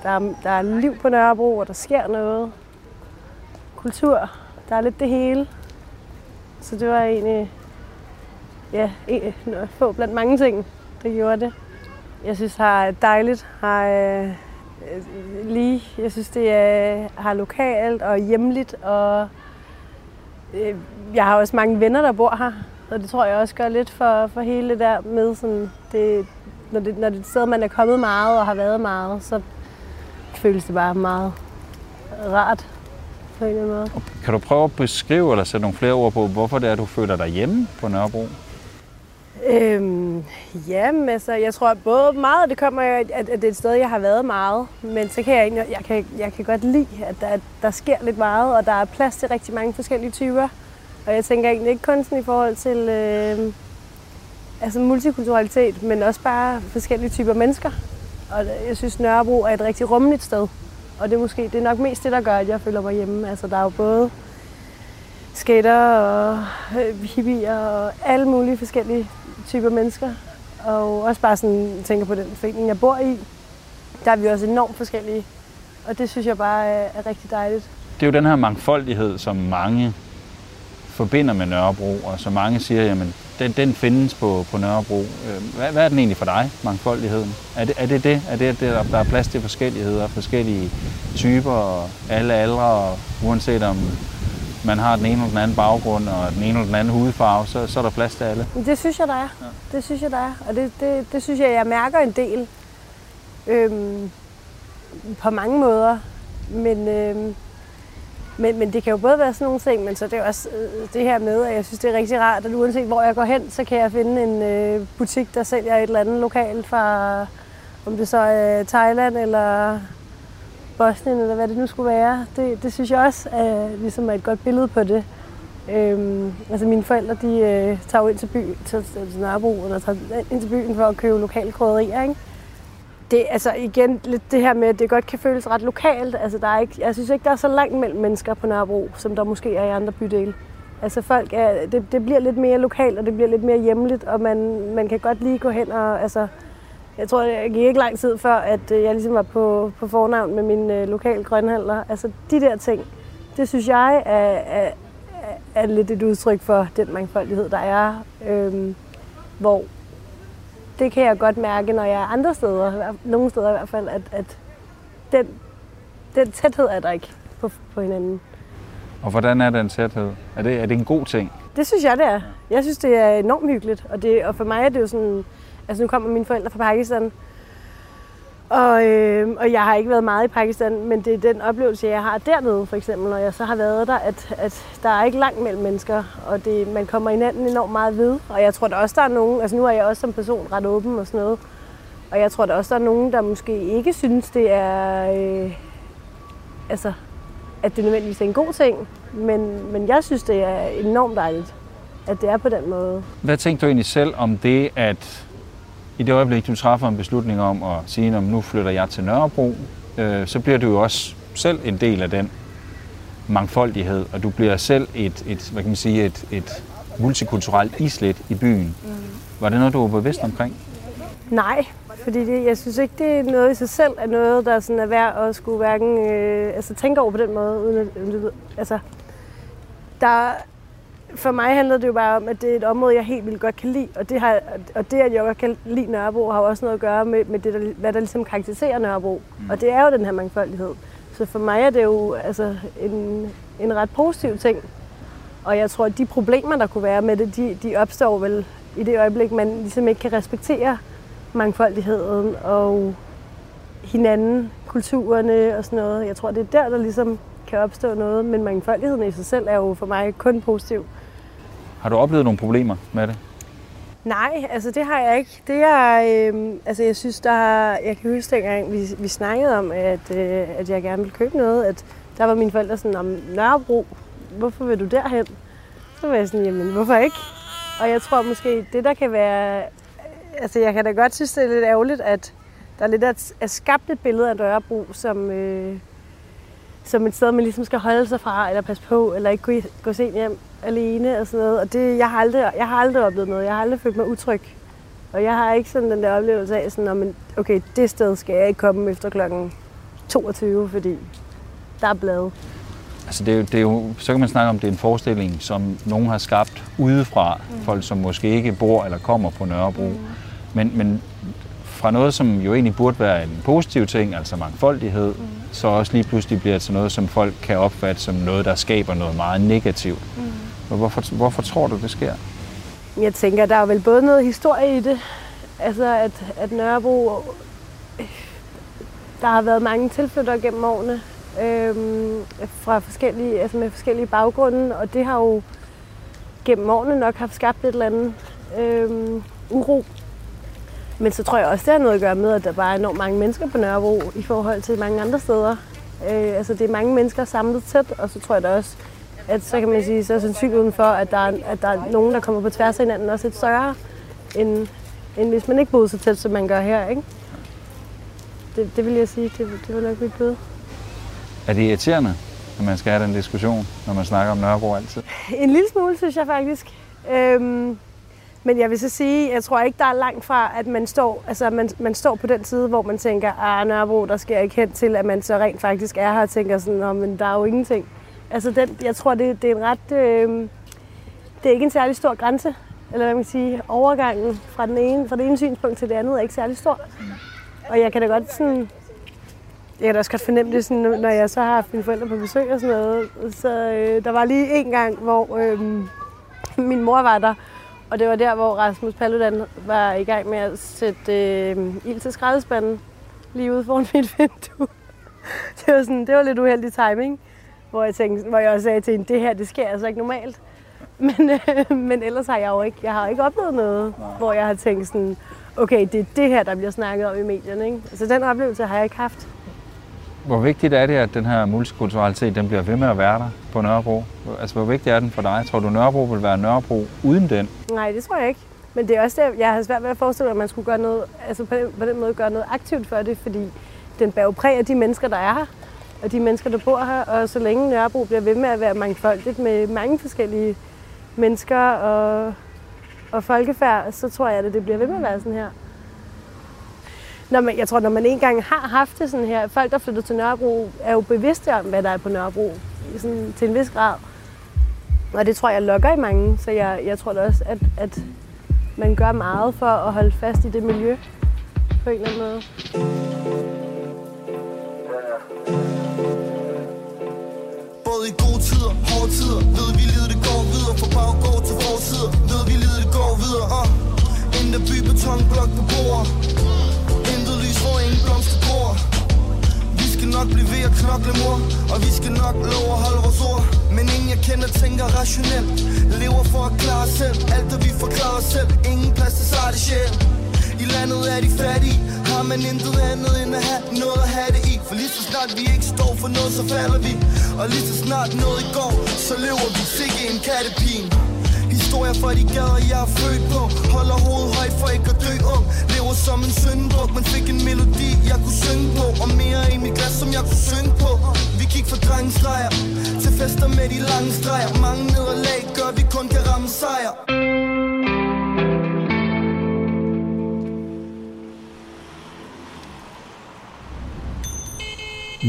der, er, der er liv på Nørrebro, og der sker noget. Kultur. Der er lidt det hele. Så det var egentlig ja, en, få blandt mange ting, der gjorde det. Jeg synes, har er dejligt. Har, øh, øh, lige, jeg synes, det er, har lokalt og hjemligt. Og, øh, jeg har også mange venner, der bor her. Og det tror jeg også gør lidt for, for hele det der med, sådan, det, når, det, når det er et sted, man er kommet meget og har været meget, så føles det bare meget rart på en eller anden måde. Kan du prøve at beskrive eller sætte nogle flere ord på, hvorfor det er, du føler dig hjemme på Nørrebro? Øhm, jamen, altså, jeg tror både meget, det kommer af, at, at det er et sted, jeg har været meget, men så kan jeg, egentlig- jeg kan, jeg kan godt lide, at der, der sker lidt meget, og der er plads til rigtig mange forskellige typer. Og jeg tænker egentlig ikke kun sådan i forhold til øh, altså multikulturalitet, men også bare forskellige typer mennesker. Og jeg synes, Nørrebro er et rigtig rummeligt sted. Og det er måske det er nok mest det, der gør, at jeg føler mig hjemme. Altså, der er jo både skater og øh, hippier og alle mulige forskellige typer mennesker. Og også bare sådan, tænker på den forening, jeg bor i. Der er vi også enormt forskellige. Og det synes jeg bare er, rigtig dejligt. Det er jo den her mangfoldighed, som mange forbinder med Nørrebro, og som mange siger, jamen, den, den findes på, på Nørrebro. Øh, hvad, hvad er den egentlig for dig, mangfoldigheden? Er det er det, det? Er det, at der der er plads til forskelligheder, forskellige typer, og alle aldre, og uanset om man har den ene eller den anden baggrund, og den ene eller den anden hudfarve, så, så er der plads til alle. Det synes jeg, der er. Ja. Det synes jeg, der er. Og det, det, det synes jeg, jeg mærker en del. Øhm, på mange måder. Men, øhm, men, men det kan jo både være sådan nogle ting, men så er det jo også øh, det her med, at jeg synes, det er rigtig rart, at uanset hvor jeg går hen, så kan jeg finde en øh, butik, der sælger et eller andet lokalt fra, om det så er Thailand eller Bosnien, eller hvad det nu skulle være. Det, det synes jeg også er, ligesom er et godt billede på det. Øhm, altså mine forældre, de øh, tager jo ind til, by, til, til Nørrebro, eller tager ind til byen for at købe lokale krydderier, ikke? Det, altså igen, lidt det her med, at det godt kan føles ret lokalt. Altså, der er ikke, jeg synes ikke, der er så langt mellem mennesker på Nørrebro, som der måske er i andre bydele. Altså folk er, det, det bliver lidt mere lokalt, og det bliver lidt mere hjemligt, og man, man kan godt lige gå hen og, altså, jeg tror, det gik ikke lang tid før, at øh, jeg ligesom var på, på fornavn med min øh, lokale grønhandler. Altså de der ting, det synes jeg er, er, er- lidt et udtryk for den mangfoldighed, der er. Øhm, hvor det kan jeg godt mærke, når jeg er andre steder, nogle steder i hvert fald, at, at den, den tæthed er der ikke på, på hinanden. Og hvordan er den tæthed? Er det, er det en god ting? Det synes jeg, det er. Jeg synes, det er enormt hyggeligt. Og, det, og for mig er det jo sådan... Altså, nu kommer mine forældre fra Pakistan. Og, øh, og jeg har ikke været meget i Pakistan, men det er den oplevelse, jeg har dernede, for eksempel, når jeg så har været der, at, at der er ikke langt mellem mennesker, og det, man kommer hinanden enormt meget ved. Og jeg tror der også, der er nogen... Altså, nu er jeg også som person ret åben og sådan noget. Og jeg tror der også, der er nogen, der måske ikke synes, det er... Øh, altså, at det nødvendigvis er en god ting. Men, men jeg synes, det er enormt dejligt, at det er på den måde. Hvad tænkte du egentlig selv om det, at i det øjeblik, du træffer en beslutning om at sige, at nu flytter jeg til Nørrebro, øh, så bliver du jo også selv en del af den mangfoldighed, og du bliver selv et, et hvad kan man sige, et, et multikulturelt islet i byen. Mm. Var det noget, du var bevidst omkring? Nej, Fordi det, jeg synes ikke, det er noget i sig selv, er noget, der sådan er værd at skulle hverken, øh, altså tænke over på den måde. Uden at, at, altså, der, for mig handler det jo bare om, at det er et område, jeg helt vildt godt kan lide. Og det, har, og det at jeg godt kan lide Nørrebro, har også noget at gøre med, med det, der, hvad der ligesom karakteriserer Nørrebro. Mm. Og det er jo den her mangfoldighed. Så for mig er det jo altså, en, en ret positiv ting. Og jeg tror, at de problemer, der kunne være med det, de, de opstår vel i det øjeblik, man ligesom ikke kan respektere mangfoldigheden og hinanden, kulturerne og sådan noget. Jeg tror, det er der, der ligesom kan opstå noget, men mangfoldigheden i sig selv er jo for mig kun positiv. Har du oplevet nogle problemer med det? Nej, altså det har jeg ikke. Det er, øh, altså jeg synes, der har, jeg kan huske dengang, vi, vi snakkede om, at, øh, at jeg gerne ville købe noget, at der var mine forældre sådan, om Nørrebro, hvorfor vil du derhen? Så var jeg sådan, jamen hvorfor ikke? Og jeg tror måske, det der kan være, altså jeg kan da godt synes, det er lidt ærgerligt, at der er lidt at, at skabt et billede af Nørrebro, som, øh, som et sted, man ligesom skal holde sig fra, eller passe på, eller ikke gå, gå sent hjem alene og sådan noget. Og det, jeg, har aldrig, jeg har aldrig oplevet noget. Jeg har aldrig følt mig utryg. Og jeg har ikke sådan den der oplevelse af, sådan, okay, det sted skal jeg ikke komme efter klokken 22, fordi der er blade. Altså det er, jo, det er jo, så kan man snakke om, det er en forestilling, som nogen har skabt udefra. Mm. Folk, som måske ikke bor eller kommer på Nørrebro. Mm. Men, men fra noget, som jo egentlig burde være en positiv ting, altså mangfoldighed, mm. Så også lige pludselig bliver til noget, som folk kan opfatte som noget, der skaber noget meget negativt. Mm. Hvorfor, hvorfor tror du, det sker? Jeg tænker, der er vel både noget historie i det. Altså, at, at Nørrebro... Der har været mange tilflyttere gennem årene øhm, fra forskellige, altså med forskellige baggrunde, og det har jo gennem årene nok haft skabt et eller andet øhm, uro men så tror jeg også, det har noget at gøre med, at der bare er enormt mange mennesker på Nørrebro i forhold til mange andre steder. Øh, altså det er mange mennesker samlet tæt, og så tror jeg da også, at så kan man sige, så er sandsynligheden for, at der, er, at der er nogen, der kommer på tværs af hinanden, også lidt større, end, end hvis man ikke boede så tæt, som man gør her. Ikke? Det, det vil jeg sige, det, det vil nok blive bøde. Er det irriterende, at man skal have den diskussion, når man snakker om Nørrebro altid? En lille smule, synes jeg faktisk. Øhm, men jeg vil så sige, jeg tror ikke, der er langt fra, at man står, altså man, man står på den side, hvor man tænker, ah, Nørrebro, der sker ikke hen til, at man så rent faktisk er her og tænker sådan, men der er jo ingenting. Altså den, jeg tror, det, det er en ret, øh, det er ikke en særlig stor grænse, eller hvad man kan sige, overgangen fra, den ene, fra det ene synspunkt til det andet er ikke særlig stor. Og jeg kan da godt sådan, jeg kan da også godt fornemme det, sådan, når jeg så har haft mine forældre på besøg og sådan noget. Så øh, der var lige en gang, hvor øh, min mor var der, og det var der, hvor Rasmus Paludan var i gang med at sætte øh, ild til skraldespanden lige ude foran mit vindue. <laughs> Det var, sådan, det var lidt uheldig timing, hvor jeg, tænkte, hvor jeg også sagde til hende, det her, det sker altså ikke normalt. <laughs> Men, øh, men ellers har jeg jo ikke, jeg har ikke oplevet noget, Nej. hvor jeg har tænkt sådan, okay, det er det her, der bliver snakket om i medierne. Ikke? Altså den oplevelse har jeg ikke haft. Hvor vigtigt er det, at den her multikulturalitet den bliver ved med at være der på Nørrebro? Altså, hvor vigtig er den for dig? Tror du, Nørrebro vil være Nørrebro uden den? Nej, det tror jeg ikke. Men det er også det, jeg har svært ved at forestille mig, at man skulle gøre noget, altså på den, på den måde gøre noget aktivt for det, fordi den bærer præg af de mennesker, der er her, og de mennesker, der bor her. Og så længe Nørrebro bliver ved med at være mangfoldigt med mange forskellige mennesker og, og folkefærd, så tror jeg, at det bliver ved med at være sådan her når man, jeg tror, når man engang har haft det sådan her, folk, der flytter til Nørrebro, er jo bevidste om, hvad der er på Nørrebro, sådan, til en vis grad. Og det tror jeg lokker i mange, så jeg, jeg tror da også, at, at man gør meget for at holde fast i det miljø på en eller anden måde. Både i gode tider, hårde tider, ved vi livet det går videre, fra baggård til forsider, ved vi livet det går videre, uh. Inden der by betonblok på bordet får ingen blomster gror Vi skal nok blive ved at knokle mor Og vi skal nok love at holde vores ord. Men ingen jeg kender tænker rationelt. Lever for at klare os selv. Alt det vi forklarer os selv. Ingen plads til sarte sjæl. I landet er de fattige. Har man intet andet end at have noget at have det i? For lige så snart vi ikke står for noget så falder vi. Og lige så snart noget i går Så lever vi sikke en kattepin. Historier fra de gader, jeg er født på. Holder hovedet højt for ikke at dø ung. Lever som en syndebuk, men fik en melodi, jeg kunne synge på. Og mere i mit glas, som jeg kunne synge på. Vi gik fra drengestreger til fester med de lange streger. Mange nederlag gør, vi kun kan ramme sejr.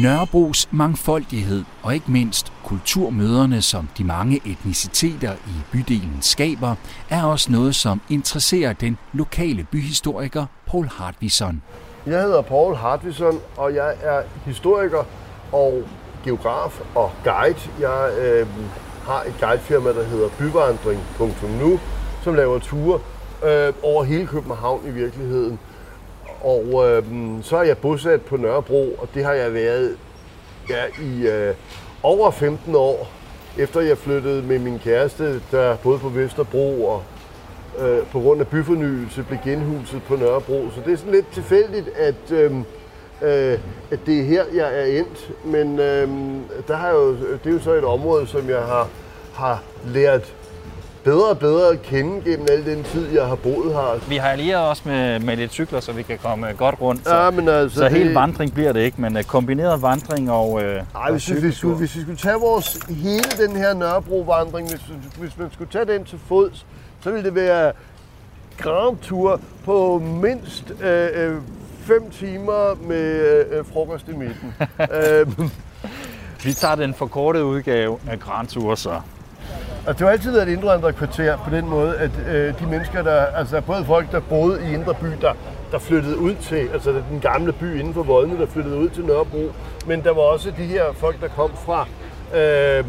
Nørrebros mangfoldighed og ikke mindst kulturmøderne, som de mange etniciteter i bydelen skaber, er også noget, som interesserer den lokale byhistoriker Paul Hartvison. Jeg hedder Paul Hartvison, og jeg er historiker og geograf og guide. Jeg øh, har et guidefirma, der hedder byvandring.nu, som laver ture øh, over hele København i virkeligheden. Og øh, så er jeg bosat på Nørrebro, og det har jeg været ja, i øh, over 15 år, efter jeg flyttede med min kæreste, der boede på Vesterbro og øh, på grund af byfornyelse blev genhuset på Nørrebro. Så det er sådan lidt tilfældigt, at, øh, øh, at det er her, jeg er endt. Men øh, der har jo, det er jo så et område, som jeg har, har lært bedre og bedre at kende gennem al den tid, jeg har boet her. Vi har allieret os med, med lidt cykler, så vi kan komme godt rundt. Så, Ja, men altså, så det- helt vandring bliver det ikke, men uh, kombineret vandring og, øh, Ej, og hvis, vi, hvis, vi, hvis vi skulle tage vores hele den her Nørrebro-vandring, hvis, hvis man skulle tage den til fods, så ville det være Grand Tour på mindst øh, øh, fem timer med øh, frokost i midten. <laughs> øh, Vi tager den forkortede udgave af Grand Tour, så. Altså, det har altid været et indvandret kvarter på den måde, at øh, de mennesker, der, altså både folk, der boede i Indre By, der, der flyttede ud til, altså den gamle by inden for Voldene, der flyttede ud til Nørrebro, men der var også de her folk, der kom fra, øh,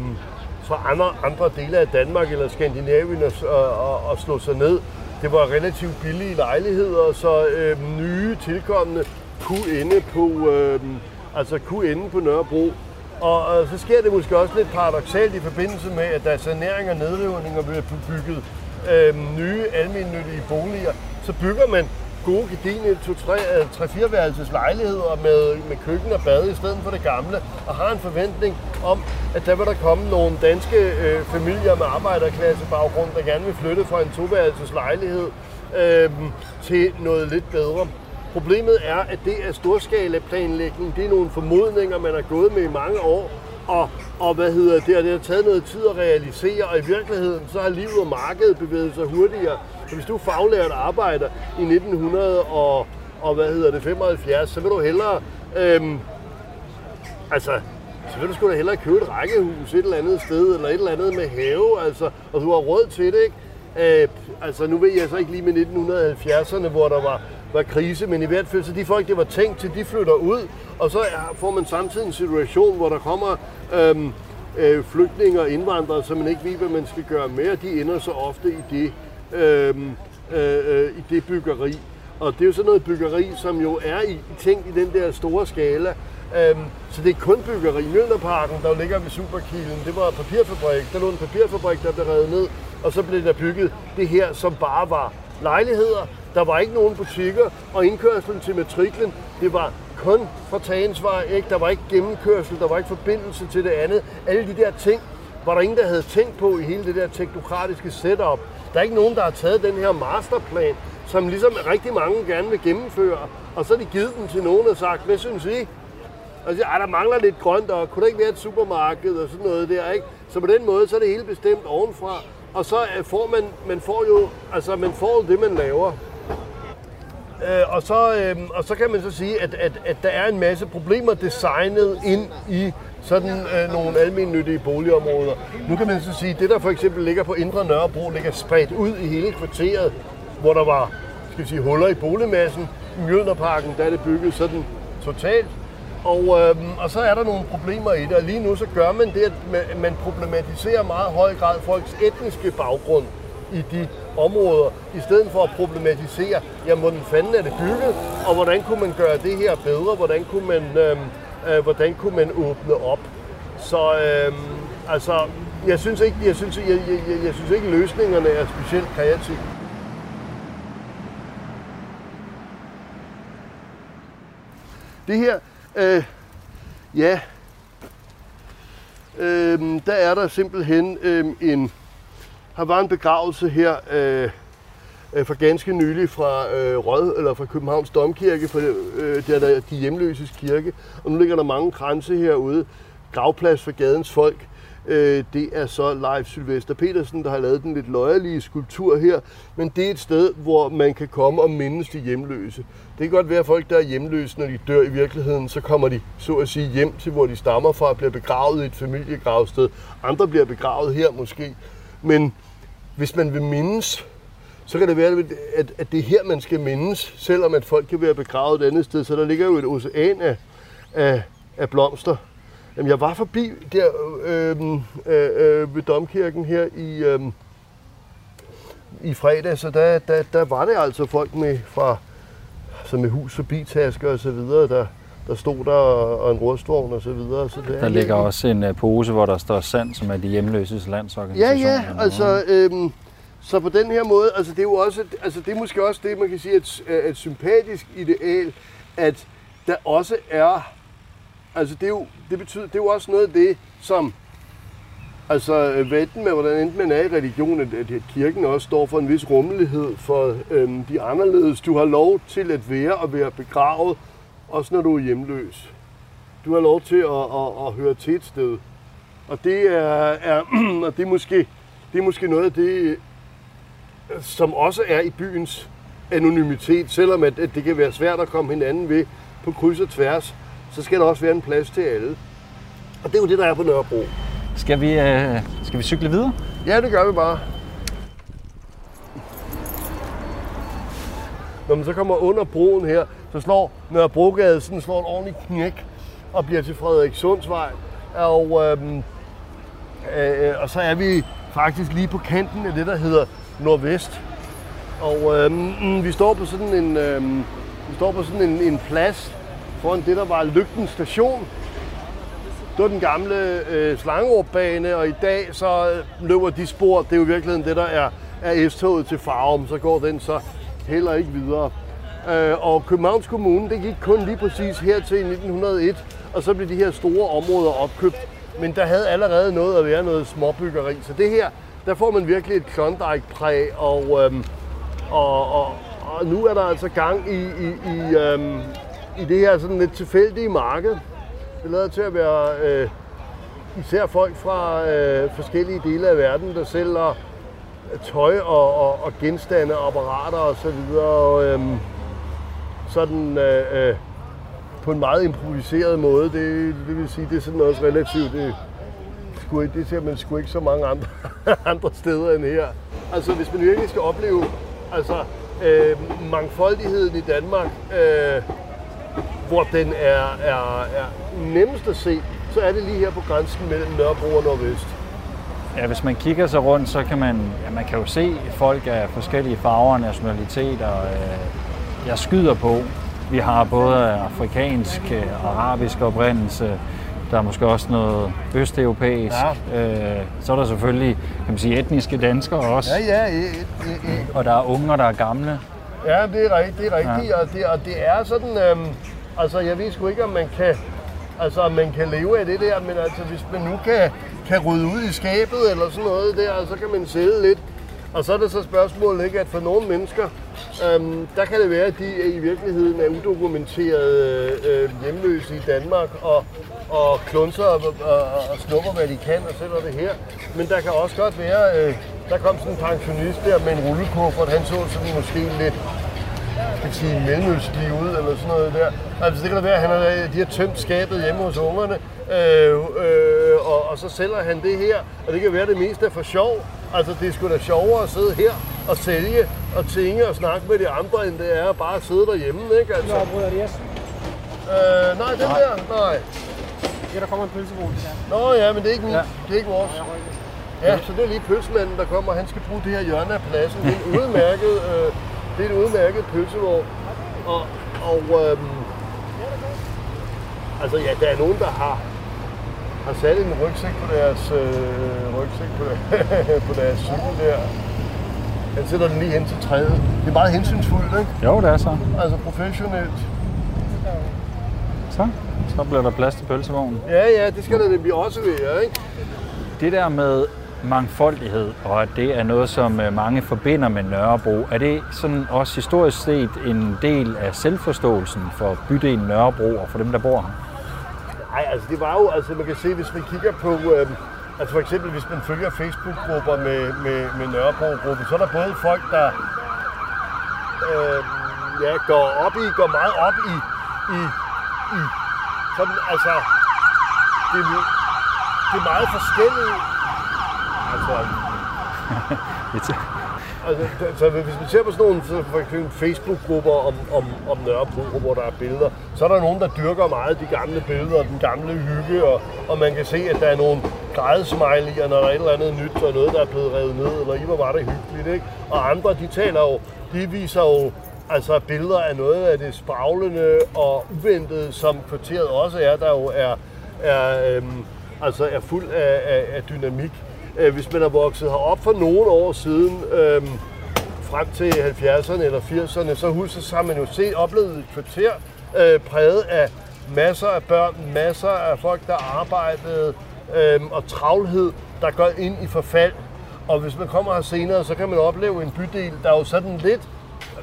fra andre, andre dele af Danmark eller Skandinavien og, og, og, og slog sig ned. Det var relativt billige lejligheder, så øh, nye tilkommende kunne ende på, øh, altså kunne ende på Nørrebro. Og, øh, så sker det måske også lidt paradoxalt i forbindelse med, at der er sanering og nedrivning og bliver bygget øh, nye almindelige boliger. Så bygger man gode gedine 3-4 øh, værelses lejligheder med, med køkken og bad i stedet for det gamle, og har en forventning om, at der vil der komme nogle danske øh, familier med arbejderklassebaggrund, der gerne vil flytte fra en toværelses lejlighed øh, til noget lidt bedre. Problemet er, at det er storskalaplanlægning. Det er nogle formodninger, man har gået med i mange år. Og, og hvad hedder det, og det har taget noget tid at realisere, og i virkeligheden så har livet og markedet bevæget sig hurtigere. Så hvis du er faglært arbejder i 1900 og, og hvad hedder det, 75, så vil du hellere, øhm, altså, så vil du sgu da hellere købe et rækkehus et eller andet sted, eller et eller andet med have, altså, og du har råd til det, ikke? Øh, altså, nu ved jeg så ikke lige med 1970'erne, hvor der var, var krise, men i hvert fald så de folk, det var tænkt til, de flytter ud, og så får man samtidig en situation, hvor der kommer øhm, øh, flygtninge og indvandrere, som man ikke ved, hvad man skal gøre med, og de ender så ofte i det, øhm, øh, øh, i det byggeri. Og det er jo sådan noget byggeri, som jo er i, tænkt i den der store skala. Øhm, så det er kun byggeri. Mjølnerparken, der jo ligger ved Superkilen, det var en papirfabrik. Der lå en papirfabrik, der blev revet ned, og så blev der bygget det her, som bare var lejligheder. Der var ikke nogen butikker, og indkørslen til matriklen, det var kun fra Tagensvej, ikke? Der var ikke gennemkørsel, der var ikke forbindelse til det andet. Alle de der ting var der ingen, der havde tænkt på i hele det der teknokratiske setup. Der er ikke nogen, der har taget den her masterplan, som ligesom rigtig mange gerne vil gennemføre, og så har de givet den til nogen og sagt, hvad synes I? Og så siger, der mangler lidt grønt, og kunne der ikke være et supermarked og sådan noget der, ikke? Så på den måde, så er det hele bestemt ovenfra. Og så øh, får man, man får jo, altså man får det, man laver. Øh, og, så, øh, og så kan man så sige, at, at, at der er en masse problemer designet ind i sådan øh, nogle almennyttige boligområder. Nu kan man så sige, at det der for eksempel ligger på Indre Nørrebro, ligger spredt ud i hele kvarteret, hvor der var skal vi sige, huller i boligmassen. I Mjølnerparken, der er det bygget sådan totalt. Og, øh, og så er der nogle problemer i det, og lige nu så gør man det, at man- man problematiserer meget høj grad folks etniske baggrund i de områder, i stedet for at problematisere, jamen hvordan fanden er det bygget, og hvordan kunne man gøre det her bedre, hvordan kunne man, øh, øh, hvordan kunne man åbne op. Så øh, altså, jeg synes ikke, jeg synes, jeg, jeg, jeg, jeg synes ikke løsningerne er specielt kreative. Det her, øh, ja, øh, der er der simpelthen øh, en, der var en begravelse her øh, øh, for ganske nylig fra øh, Rød, eller fra Københavns Domkirke, for øh, der er der de hjemløses kirke, og nu ligger der mange kranse herude, gravplads for gadens folk. Øh, det er så Leif Sylvester Petersen, der har lavet den lidt løjelige skulptur her. Men det er et sted, hvor man kan komme og mindes de hjemløse. Det kan godt være, at folk, der er hjemløse, når de dør i virkeligheden, så kommer de så at sige hjem til, hvor de stammer fra, og bliver begravet i et familiegravsted. Andre bliver begravet her måske. Men hvis man vil mindes, så kan det være, at, at det er her, man skal mindes, selvom at folk kan være begravet et andet sted. Så der ligger jo et ocean af, af, af blomster. Jamen, jeg var forbi der øh, øh, øh, ved Domkirken her i, øh, i fredag, så der, der, der var det altså folk med fra som med hus og bitasker og så videre, der, der stod der og en rustvogn og så videre. Så det Der ligger også en uh, pose, hvor der står sand, som er de hjemløses Ja, landsorganisation. ja, altså, øhm, så på den her måde, altså det er jo også, altså det er måske også det, man kan sige, et, et sympatisk ideal, at der også er, altså det er jo, det betyder, det er jo også noget af det, som, altså enten med, hvordan enten man er i religion, at, at kirken også står for en vis rummelighed for øhm, de anderledes. Du har lov til at være og være begravet, også når du er hjemløs. Du har lov til at, at, at høre til et sted. Og det er, er, <clears throat> og det er, måske, det er måske noget af det, som også er i byens anonymitet, selvom at, at det kan være svært at komme hinanden ved på kryds og tværs, så skal der også være en plads til alle. Og det er jo det, der er på Nørrebro. Skal vi, uh, skal vi cykle videre? Ja, det gør vi bare. Når man så kommer under broen her, så slår Nørrebrogade sådan slår et ordentligt knæk og bliver til Frederikssundsvej. Og, øhm, øh, øh, og så er vi faktisk lige på kanten af det, der hedder Nordvest. Og øhm, mm, vi står på sådan en, øhm, vi står på sådan en, en plads foran det, der var Lygten station. Det var den gamle øh, Slangerup-bane, og i dag så løber de spor, det er jo i virkeligheden det, der er, er S-toget til Farum, så går den så heller ikke videre. Øh, og Københavns Kommune, det gik kun lige præcis her til 1901, og så blev de her store områder opkøbt. Men der havde allerede noget at være noget småbyggeri, så det her, der får man virkelig et Klondike-præg, og, øhm, og, og, og nu er der altså gang i, i, i, øhm, i det her sådan lidt tilfældige marked. Det lader til at være øh, især folk fra øh, forskellige dele af verden, der sælger tøj og, og, og genstande, apparater og så videre. Og, øhm, sådan øh, øh, på en meget improviseret måde. Det, det vil sige, det er sådan også relativt... Det, sgu det ser man sgu ikke så mange andre, <laughs> andre steder end her. Altså, hvis man virkelig skal opleve altså, øh, mangfoldigheden i Danmark, øh, hvor den er, er, er nemmest at se, så er det lige her på grænsen mellem Nørrebro og Nordvest. Ja, hvis man kigger sig rundt, så kan man, ja, man kan jo se folk af forskellige farver og nationaliteter. Øh, jeg skyder på. Vi har både afrikansk, øh, arabisk oprindelse, der er måske også noget østeuropæisk. Ja. Øh, så er der selvfølgelig kan man sige, etniske danskere også. Ja, ja, et, et, et. Og der er unger, der er gamle. Ja, det er rigtigt, det er rigtigt. Ja. Og, det, og det er sådan, øhm, altså jeg ved sgu ikke, om man kan, altså om man kan leve af det der, men altså hvis man nu kan, kan rydde ud i skabet eller sådan noget der, så kan man sælge lidt. Og så er det så spørgsmålet, ikke, at for nogle mennesker, øhm, der kan det være, at de i virkeligheden er udokumenterede øh, hjemløse i Danmark og, og klunser og, og, og snupper, hvad de kan og sætter det her. Men der kan også godt være, øh, der kom sådan en pensionist der med en rullekuffert, han så sådan måske lidt kan sige, mellemøstlig ud, eller sådan noget der. Altså det kan da være, at han har, de har tømt skabet hjemme hos ungerne, øh, øh, og, og så sælger han det her, og det kan være, at det meste er for sjov. Altså det er sgu da sjovere at sidde her og sælge og tinge og snakke med de andre, end det er bare at sidde derhjemme, ikke? Altså. Nå, bryder det yes. Øh, nej, den der, nej. Ja, der kommer en pølsevogn der. Nå ja, men det er ikke, min, Ja. det er ikke vores. Ja, så det er lige pølsemanden, der kommer. Han skal bruge det her hjørne af pladsen. Det er en udmærket, øh, det er en udmærket pølsevogn. Og, og øhm, altså ja, der er nogen, der har, har sat en rygsæk på deres, øh, rygsæk på, <laughs> på deres cykel der. Han sætter den lige hen til træet. Det er meget hensynsfuldt, ikke? Jo, det er så. Altså professionelt. Så, så bliver der plads til pølsevognen. Ja, ja, det skal der nemlig også være, ikke? Det der med mangfoldighed, og at det er noget, som øh, mange forbinder med Nørrebro, er det sådan også historisk set en del af selvforståelsen for bydelen Nørrebro og for dem, der bor her? Nej, altså det var jo, altså man kan se, hvis man kigger på, øh, Altså for eksempel, hvis man følger Facebook-grupper med, med, med Nørrebro-gruppen, så er der både folk, der øh, ja, går op i, går meget op i, i, i sådan, altså, det, det er meget forskellige. Altså, <laughs> altså, så hvis vi ser på sådan nogle så for eksempel Facebook-grupper om, om, om Nørrebro, hvor der er billeder, så er der nogen, der dyrker meget de gamle billeder og den gamle hygge, og, og man kan se, at der er nogle grædesmiley'er, når der er et eller andet nyt, og noget, der er blevet revet ned, eller i hvor var det hyggeligt, ikke? Og andre, de taler jo, de viser jo altså billeder af noget af det spraglende og uventede, som kvarteret også er, der jo er, er, øhm, altså er fuld af, af, af dynamik. Øh, hvis man er vokset herop for nogle år siden, øh, frem til 70'erne eller 80'erne, så husker så har man jo set, oplevet et kvarter øh, præget af masser af børn, masser af folk, der arbejdede, øh, og travlhed, der går ind i forfald. Og hvis man kommer her senere, så kan man opleve en bydel, der jo sådan lidt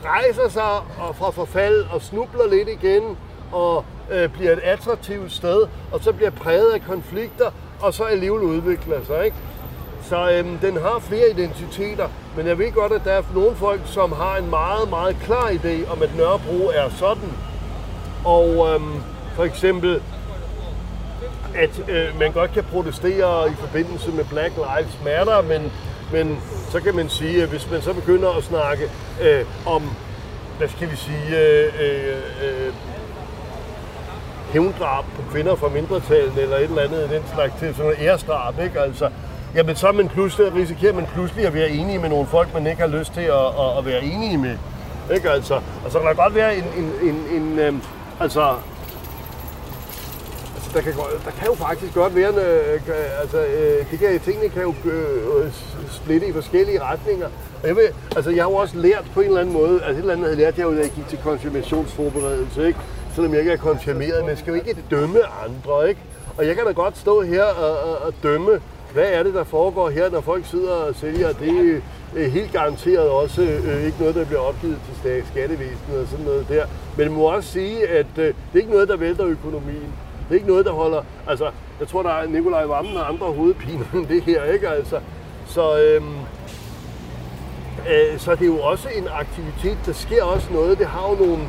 rejser sig og fra forfald og snubler lidt igen og øh, bliver et attraktivt sted, og så bliver præget af konflikter, og så alligevel udvikler sig. Ikke? Så øhm, den har flere identiteter, men jeg ved godt, at der er nogle folk, som har en meget, meget klar idé om, at Nørrebro er sådan. Og øhm, for eksempel, at øh, man godt kan protestere i forbindelse med Black Lives Matter, men, men så kan man sige, at hvis man så begynder at snakke øh, om, hvad skal vi sige, øh, øh, øh, hævndrab på kvinder fra mindretalen eller et eller andet den slags til sådan noget æresdrab, ikke? Altså, jamen så man pludselig, risikerer man pludselig at være enige med nogle folk, man ikke har lyst til at, at, at være enige med. Ikke altså? Og så kan der godt være en, en, en, en øhm, altså, altså der, kan, der kan jo faktisk godt være, en, øh, øh altså, øh, det kan, tingene kan jo øh, øh splitte i forskellige retninger. Og jeg, vil, altså, jeg har jo også lært på en eller anden måde, altså et eller andet havde lært jeg jo, da jeg gik til konfirmationsforberedelse, ikke? selvom jeg ikke er konfirmeret, men skal jo ikke dømme andre, ikke? Og jeg kan da godt stå her og, og, og dømme, hvad er det, der foregår her, når folk sidder og sælger. Det er helt garanteret også øh, ikke noget, der bliver opgivet til skattevæsenet og sådan noget der. Men man må også sige, at øh, det er ikke noget, der vælter økonomien. Det er ikke noget, der holder... Altså, jeg tror, der er Nikolaj Vammen og andre hovedpiner end det her, ikke? Altså, så, øhm, øh, så det er jo også en aktivitet. Der sker også noget. Det har jo nogle,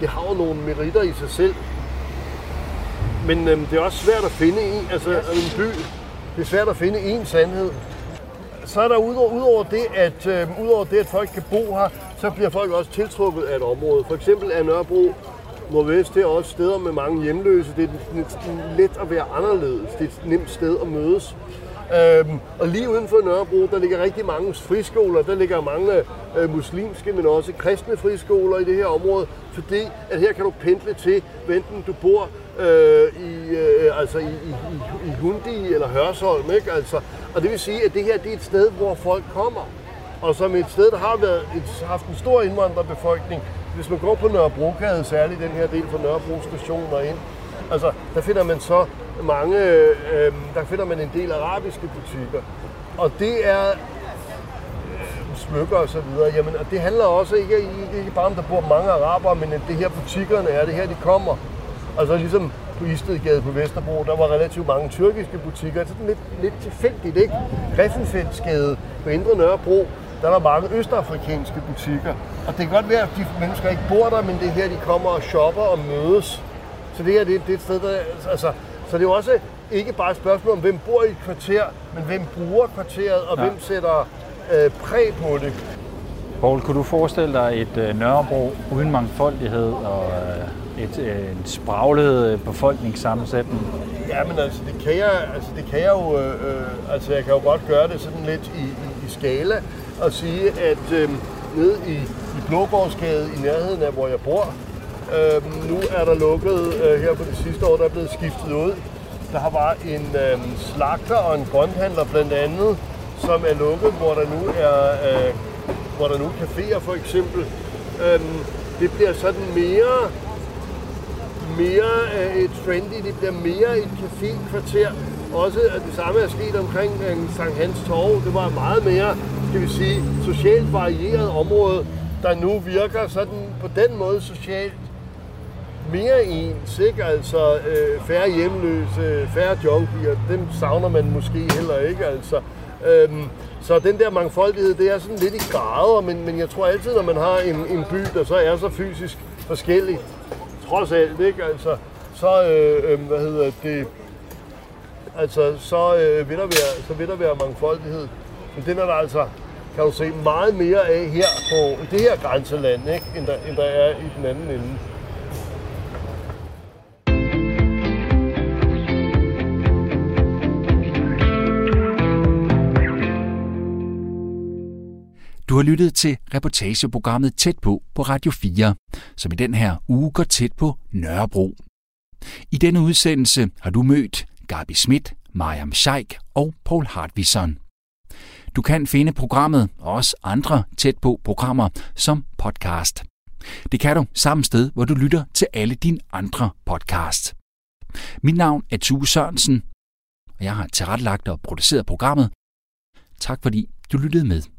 det har jo nogle meritter i sig selv. Men øhm, det er også svært at finde en, altså en by, det er svært at finde én sandhed. Så er der udover, udover, det, at, øh, udover det, at folk kan bo her, så bliver folk også tiltrukket af et område. For eksempel er Nørrebro Nordvest, det er også steder med mange hjemløse. Det er let at være anderledes. Det er et nemt sted at mødes. Øhm, og lige uden for Nørrebro, der ligger rigtig mange friskoler. Der ligger mange øh, muslimske, men også kristne friskoler i det her område. Fordi at her kan du pendle til, enten du bor øh, i, øh, altså i, i, i Hundi eller Hørsholm. Ikke? Altså, og det vil sige, at det her det er et sted, hvor folk kommer. Og som et sted, der har været et, haft en stor indvandrerbefolkning. Hvis man går på Nørrebrogade, særligt den her del fra Nørrebro station og ind, altså, der finder man så mange, øh, der finder man en del arabiske butikker. Og det er øh, smykker og så videre. Jamen, og det handler også ikke, ikke, bare om, der bor mange arabere, men at det her butikkerne er, det her de kommer. Altså ligesom på Istedgade på Vesterbro, der var relativt mange tyrkiske butikker. Altså, det er lidt, lidt tilfældigt, ikke? Griffenfeldsgade på Indre Nørrebro, der var mange østafrikanske butikker. Og det kan godt være, at de mennesker ikke bor der, men det er her, de kommer og shopper og mødes. Så det her det, det er et sted, der... Altså, så det er jo også ikke bare et spørgsmål om, hvem bor i et kvarter, men hvem bruger kvarteret, og ja. hvem sætter øh, præg på det. Poul, kunne du forestille dig et øh, Nørrebro uden mangfoldighed og øh, et, øh, en spraglet øh, befolkningssammensætning? Ja, men altså det kan jeg, altså, det kan jeg jo, øh, øh, altså jeg kan jo godt gøre det sådan lidt i, i, i skala og sige, at øh, nede i, i Blågårdsgade i nærheden af, hvor jeg bor, øh, nu er der lukket øh, her på det sidste år, der er blevet skiftet ud. Der har var en øh, slagter og en grønthandler blandt andet, som er lukket, hvor der nu er øh, hvor der nu er caféer for eksempel. Øh, det bliver sådan mere, mere øh, et trendy, det bliver mere et café-kvarter. Også at det samme er sket omkring øh, Sankt Hans Torv. Det var meget mere, skal vi sige, socialt varieret område, der nu virker sådan på den måde socialt mere ens, ikke? Altså øh, færre hjemløse, færre junkier, dem savner man måske heller ikke, altså. Øhm, så den der mangfoldighed, det er sådan lidt i grader, men, men jeg tror altid, når man har en, en by, der så er så fysisk forskellig, trods alt, ikke? Altså, så, øh, øh, hvad hedder det, altså, så, øh, vil der være, så vil der være mangfoldighed. Men den er der altså, kan du se, meget mere af her på det her grænseland, ikke? End, der, end der er i den anden ende. Du har lyttet til reportageprogrammet Tæt på på Radio 4, som i den her uge går tæt på Nørrebro. I denne udsendelse har du mødt Gabi Schmidt, Mariam Scheik og Paul Hartwisson. Du kan finde programmet og også andre tæt på programmer som podcast. Det kan du samme sted, hvor du lytter til alle dine andre podcasts. Mit navn er Tue Sørensen, og jeg har tilrettelagt og produceret programmet. Tak fordi du lyttede med.